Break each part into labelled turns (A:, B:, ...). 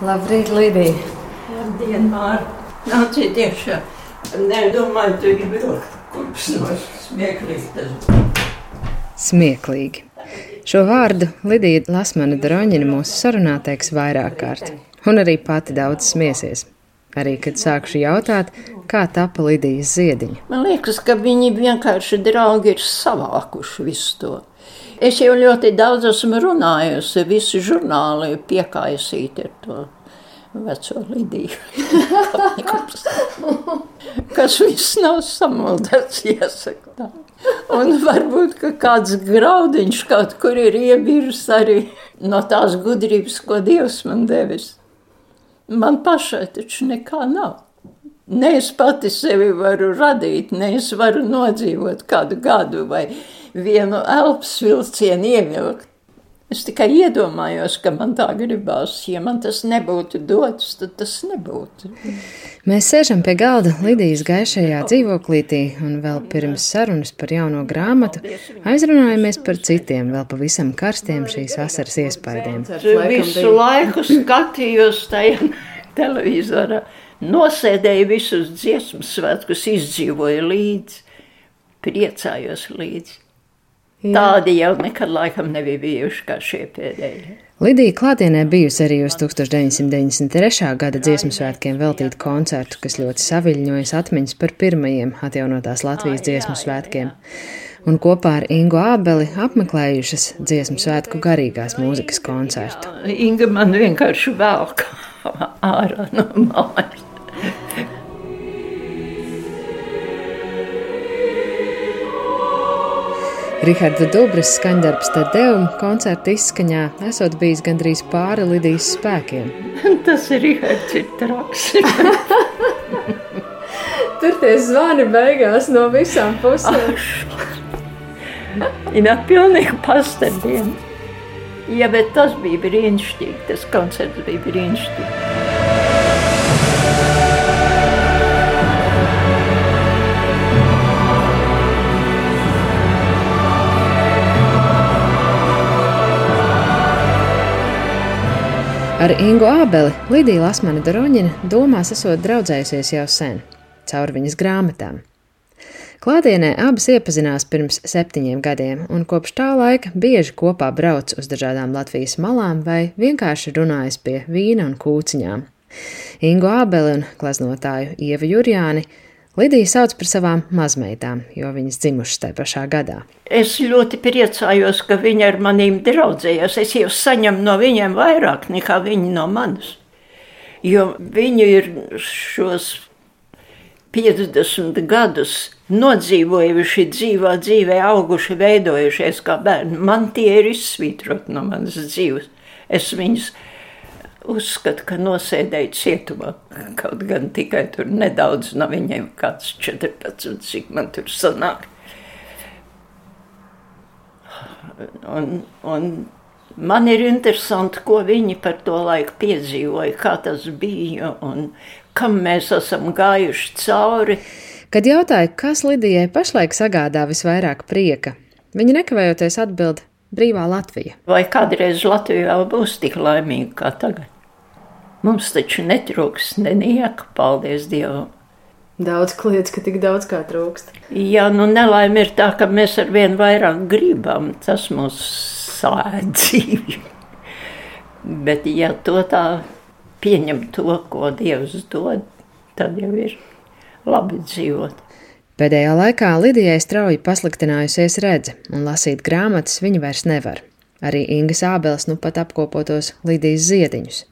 A: Labrīt, Lidija!
B: Labdien, Mārta! Nāciet iekšā! Nedomāju, tu gribi vilkt kurpes no smieklīgi tas.
A: Smieklīgi. Šo vārdu Lidija Lasmana Droņina mūsu sarunā teiks vairāk kārt, un arī pati daudz smiesies. Arī, kad sākšu jautāt, kā tapa Lidijas ziediņa.
B: Man liekas, ka viņi vienkārši draugi ir savākuši visu to. Es jau ļoti daudz esmu runājusi, visi žurnāli piekaisīti ar to veco Lidiju. Kas viss nav samaldēts, jāsaka tā. Un varbūt, ka kāds graudiņš kaut kur ir iebirs arī no tās gudrības, ko Dievs man devis. Man pašai taču nekā nav. Ne es pati sevi varu radīt, ne es varu nodzīvot kādu gadu vai vienu elpas vilcienu ievilkt. Es tikai iedomājos, ka man tā gribās. Ja man tas nebūtu dots, tad tas nebūtu.
A: Mēs sēžam pie galda Lidijas gaišajā dzīvoklītī, un vēl pirms sarunas par jauno grāmatu aizrunājamies par citiem, vēl pavisam karstiem šīs vasaras iespaidiem.
B: Visu laiku skatījos tajā televizorā, nosēdēju visus dziesmu svētkus, izdzīvoju līdzi, priecājos līdzi. Jā. Tādi jau nekad laikam nebija bijuši kā šie pēdējie.
A: Lidija klātienē bijusi arī uz 1993. gada dziesmu svētkiem veltītu koncertu, kas ļoti saviļņojas atmiņas par pirmajiem atjaunotās Latvijas dziesmu svētkiem. Un kopā ar Ingu Ābeli apmeklējušas dziesmu svētku garīgās mūzikas koncertu.
B: Inga man vienkārši velk ārā no mājas.
A: Riharda Dubras skaņdarbs te devu koncerta izskaņā esot bijis gandrīz pāri Lidijas spēkiem.
B: Tas ir Rihards ir traks.
A: Tur tie zvani beigās no visām pusēm.
B: Jā, pilnīgi pastebieni. Jā, bet tas bija brīnišķīgi, tas koncerts bija brīnišķīgi.
A: Ar Ingu Ābeli Lidija Lasmane Doroņina domās esot draudzējusies jau sen, caur viņas grāmatām. Klātienē abas iepazinās pirms septiņiem gadiem, un kopš tā laika bieži kopā brauc uz dažādām Latvijas malām vai vienkārši runājas pie vīna un kūciņām. Ingu Ābeli un gleznotāju Ievu Jurjāni Lidija sauc par savām mazmeitām, jo viņas dzimušas tajā pašā gadā.
B: Es ļoti priecājos, ka viņi ar maniem draudzējās. Es jau saņemu no viņiem vairāk nekā viņi no manis. Jo viņi ir šos 50 gadus nodzīvojuši dzīvā dzīvē, auguši, veidojušies kā bērni. Man tie ir izsvītroti no manas dzīves. Es viņus uzskata, ka nosēdēja cietumā. Kaut gan tikai tur nedaudz no viņiem, kāds 14, cik man tur sanāk. Un, un man ir interesanti, ko viņi par to laiku piedzīvoja, kā tas bija un kam mēs esam gājuši cauri.
A: Kad jautāja, kas Lidijai pašlaik sagādā visvairāk prieka, viņa nekavējoties atbild brīvā Latvija.
B: Vai kādreiz Latvija vēl būs tik laimīga kā tagad? Mums taču netrūks nenieka, paldies Dievam.
A: Daudz kliedz, ka tik daudz kā trūkst.
B: Jā, nu nelaime ir tā, ka mēs ar vien vairāk gribam. Tas mūs sāģ dzīvi. Bet ja to tā pieņem to, ko Dievs dod, tad jau ir labi dzīvot.
A: Pēdējā laikā Lidijai strauji pasliktinājusies redze, un lasīt grāmatas viņa vairs nevar. Arī Ingas Ābels nu pat apkopotos Lidijas ziediņus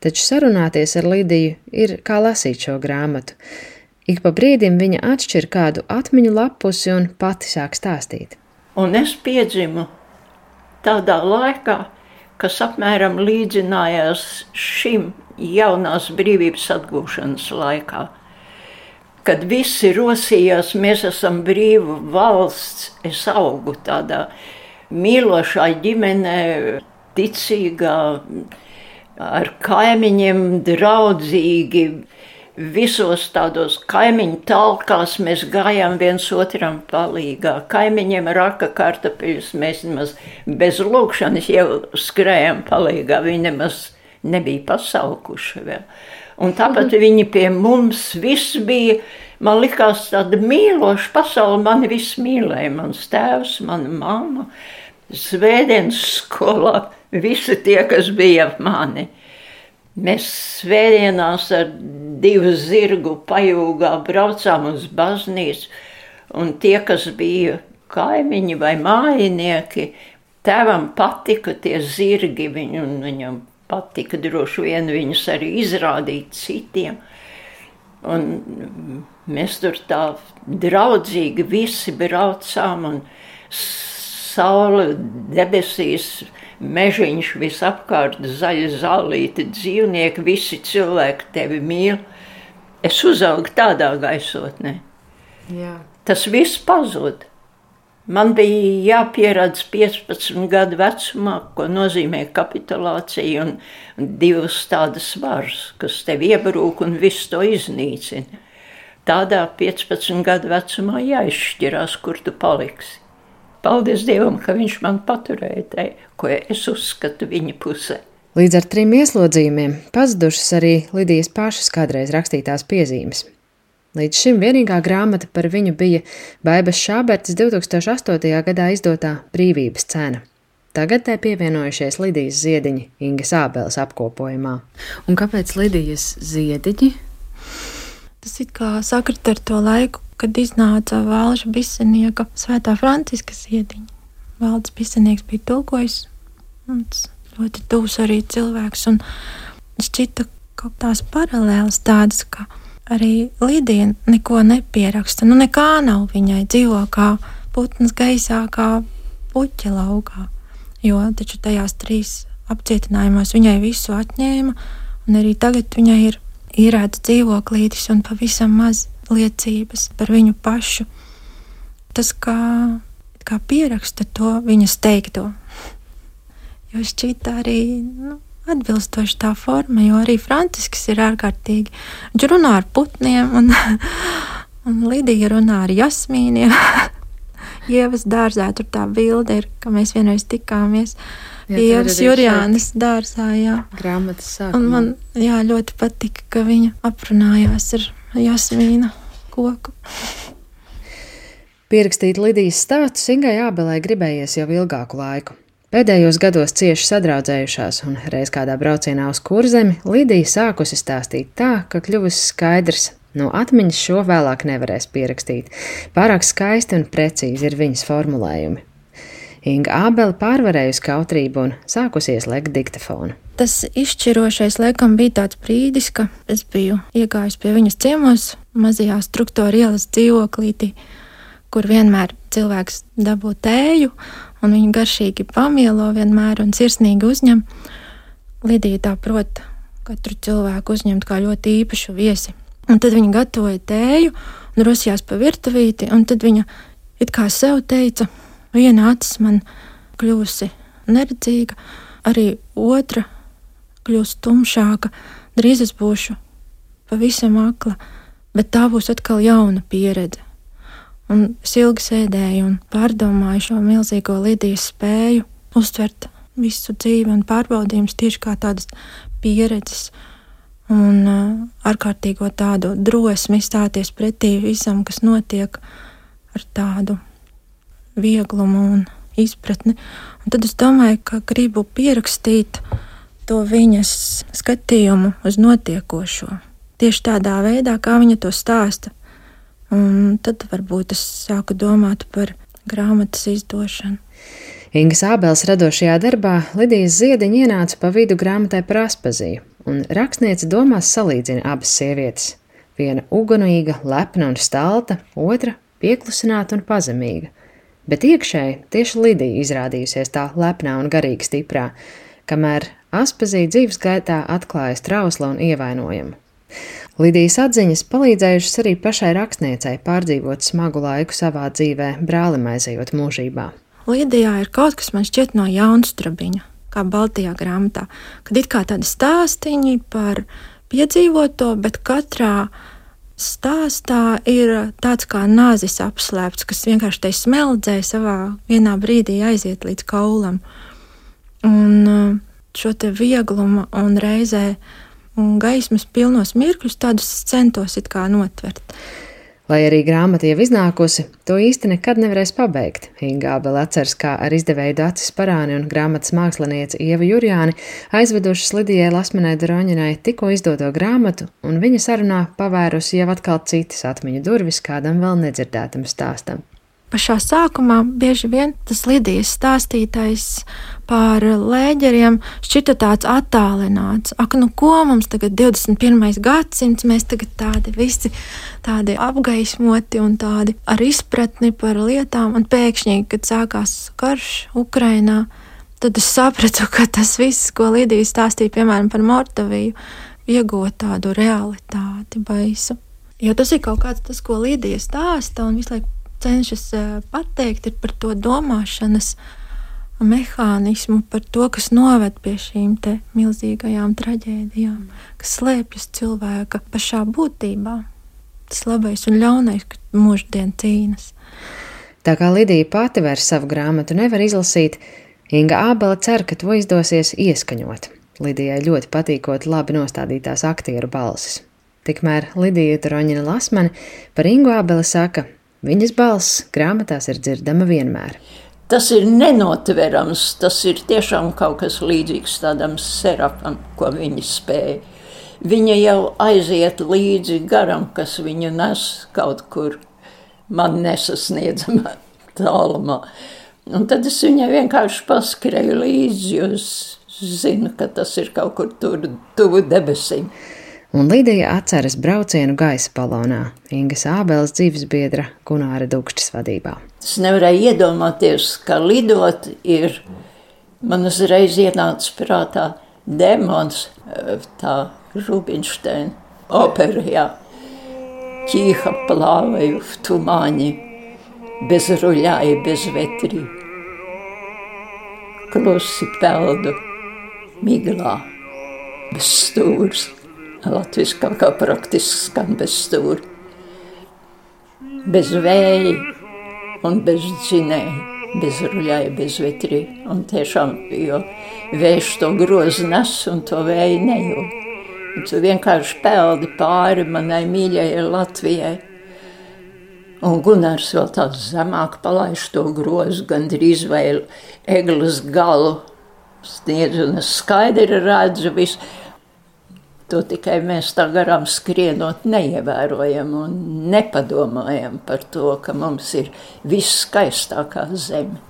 A: taču sarunāties ar Lidiju ir kā lasīt šo grāmatu. Ik pa brīdim viņa atšķir kādu atmiņu lapusi un pati sāk stāstīt.
B: Un es piedzimu tādā laikā, kas apmēram līdzinājās šim jaunās brīvības atgūšanas laikā. Kad visi rosījās, mēs esam brīva valsts, es augu tādā mīlošā ģimenē, ticīgā, ar kaimiņiem draudzīgi. Visos tādos kaimiņu talkās mēs gājām viens otram palīgā. Kaimiņiem raka kartupeļus, mēs nemaz bez lūkšanas jau skrējām palīgā. Viņi nemaz nebija pasaukuši vēl. Un tāpat mhm. viņi pie mums viss bija. Man likās tāda mīloša pasaule, mani viss mīlēja. Mans tēvs, mana mamma, svētdienas skolā, visi tie, kas bija ap mani. Mēs svētdienās ar divu zirgu pajūgā braucām uz baznīcu, un tie, kas bija kaimiņi vai mājinieki, tēvam patika tie zirgi, viņu, viņam patika droši vien viņus arī izrādīt citiem. Un mēs tur tā draudzīgi visi braucām un saule debesīs, mežiņš visapkārt, zaļa zālīti, dzīvnieki, visi cilvēki tevi mīl. Es uzaugu tādā gaisotnē. Jā. Tas viss pazūd. Man bija jāpieradz 15 gadu vecumā, ko nozīmē kapitulācija, un, divas tādas varas, kas tev iebrūk un visu to iznīcina. Tādā 15 gadu vecumā jāizšķirās, kur tu paliksi. Paldies Dievam, ka viņš man paturēja te, ko es uzskatu viņa pusē.
A: Līdz ar trim ieslodzījumiem pazudušas arī Lidijas pašas kādreiz rakstītās piezīmes. Līdz šim vienīgā grāmata par viņu bija Baibas Šābertas 2008. gadā izdotā Brīvības cena. Tagad tai pievienojušies Lidijas ziediņi Ingas Ābeles apkopojumā. Un kāpēc Lidijas ziediņi?
C: Tas it kā sakrit ar to laiku, kad iznāca Valža Bisenieka svētā Franciska ziediņa. Valdes Bisenieks bija tulkojis, un tas ļoti tūs arī cilvēks, un šķita kaut tās paralēlas tādas, ka arī Līdija neko nepieraksta. Nu, nekā nav viņai dzīvo kā putns gaisā, kā puķa laukā. Jo taču tajās trīs apcietinājumos viņai visu atņēma, un arī tagad viņai ir īrēts dzīvoklītis un pavisam maz liecības par viņu pašu. Tas kā, kā pieraksta to viņas teikto. Jo šķita arī nu, atbilstoši tā forma, jo arī Francisks ir ārkārtīgi. Viņš runā ar putniem, un, un Lidija runā ar jasmīniem. Ievas dārzā tur tā bilde ir, ka mēs vienreiz tikāmies. Ievas Jurjānas dārzā, jā.
A: Grāmatas sākumā.
C: Un man, jā, ļoti patika, ka viņa aprunājās ar jasmīna koku.
A: Pierakstīt Lidijas stāstu Singai Ābelē gribējies jau ilgāku laiku. Pēdējos gados cieši sadraudzējušās, un reiz kādā braucienā uz kurzemi Lidija sākusi stāstīt tā, ka kļuvusi skaidrs, no atmiņas šo vēlāk nevarēs pierakstīt. Pārāk skaisti un precīzi ir viņas formulējumi. Inga Ābele pārvarējusi kautrību un sākusies lekt diktafonu.
C: Tas izšķirošais laikam bija tāds brīdis, ka es biju iegājis pie viņas ciemos, mazajā struktūra ielas dzīvoklītī, kur vienmēr cilvēks dabū tēju un viņu garšīgi pamielo vienmēr un sirsnīgi uzņem. Lidija tā prot katru cilvēku uzņemt kā ļoti īpašu viesi. Un tad viņa gatavoja tēju un rosījās pa virtuvīti, un tad viņa it kā sev teica, viena acis man kļūsi neredzīga, arī otra kļūst tumšāka, drīz es būšu pavisam akla, bet tā būs atkal jauna pieredze. Un es ilgi sēdēju un pārdomāju šo milzīgo Lidijas spēju uztvert visu dzīvi un pārbaudījumus tieši kā tādas pieredzes un uh, ārkārtīgo tādu drosmi stāties pretī visam, kas notiek ar tādu vieglumu un izpratni. Un tad es domāju, ka gribu pierakstīt to viņas skatījumu uz notiekošo. Tieši tādā veidā, kā viņa to stāsta. Un tad varbūt es sāku domāt par grāmatas izdošanu.
A: Ingas Ābels radošajā darbā Lidijas ziediņa ienāca pa vidu grāmatai par Aspaziju, un rakstniece domās salīdzina abas sievietes. Viena ugunīga, lepna un stalta, otra pieklusināta un pazemīga. Bet iekšēji tieši Lidija izrādījusies tā lepnā un garīgi stiprā, kamēr Aspazija dzīves gaitā atklājas trausla un ievainojama. Lidijas atziņas palīdzējušas arī pašai rakstniecei pārdzīvot smagu laiku savā dzīvē, brālim aizejot mūžībā.
C: Lidijā ir kaut kas man šķiet no jaunstrabiņa, kā Baltijā grāmatā, kad it kā tādi stāstīņi par piedzīvoto, bet katrā stāstā ir tāds kā nāzis apslēpts, kas vienkārši te smeldzē savā vienā brīdī aiziet līdz kaulam. Un uh, šo te vieglumu un reizē gaismas pilnos mirkļus, tādus centos it kā notvert.
A: Lai arī grāmata jau iznākusi, to īsti nekad nevarēs pabeigt. Inga Abela atceras, kā ar izdevēju Dācis Parāni un grāmatas mākslinieci Ievu Jurjāni aizvedušas Lidijai Lasmanai Droņinai tikko izdoto grāmatu, un viņa sarunā pavērusi jau atkal citas atmiņu durvis kādam vēl nedzirdētam stāstam
C: pašā sākumā bieži vien tas Lidijas stāstītais par lēģeriem šķita tāds attālināts. Ak, nu ko mums tagad 21. gadsimts, mēs tagad tādi visi tādi apgaismoti un tādi ar izpratni par lietām, un pēkšņi, kad sākās karš Ukrainā, tad es sapratu, ka tas viss, ko Lidija stāstīja, piemēram, par Mortaviju, iegūt tādu realitāti baisu. Jo tas ir kaut kāds tas, ko Lidija stāsta, un visu laiku cenšas eh, pateikt, ir par to domāšanas mehānismu, par to, kas noved pie šīm milzīgajām traģēdijām, kas slēpjas cilvēka pašā būtībā. Tas labais un ļaunais, kas mūždien cīnas.
A: Tā kā Lidija pati vairs savu grāmatu nevar izlasīt, Inga Ābela cer, ka to izdosies ieskaņot. Lidijai ļoti patīkot labi nostādītās aktieru balsis. Tikmēr Lidija Troņina Lasmane par Ingu Ābeli saka, Viņas balss grāmatās ir dzirdama vienmēr.
B: Tas ir nenotverams, tas ir tiešām kaut kas līdzīgs tādam serapam, ko viņa spēja. Viņa jau aiziet līdzi garam, kas viņu nes kaut kur man nesasniedzamā tālumā. Un tad es viņai vienkārši paskrēju līdzi, jo es zinu, ka tas ir kaut kur tur tuvu debesīm
A: un Lidija atceras braucienu gaisa balonā Ingas Ābeles dzīvesbiedra Gunāra Dukšķis vadībā.
B: Es nevarēju iedomāties, ka lidot ir man uzreiz ienācis prātā demons, tā Rubinšteina opera, jā. Ķīha plāvēju v tumāņi, bez ruļāja, bez vetrī. Klusi peldu, miglā, bez stūrs. Latvijas kaut kā praktiski skan bez stūra. Bez vēja un bez dzinēja, bez ruļāja, bez vetrī. Un tiešām, jo vējš to grozu nes un to vēju nejūt. Un tu vienkārši peldi pāri manai mīļajai Latvijai. Un Gunārs vēl tāds zemāk palaiž to grozu, gandrīz vai eglis galu sniedz, un es skaidri redzu visu. To tikai mēs tā garām skrienot, neievērojam un nepadomājam par to, ka mums ir viss skaistākā zeme.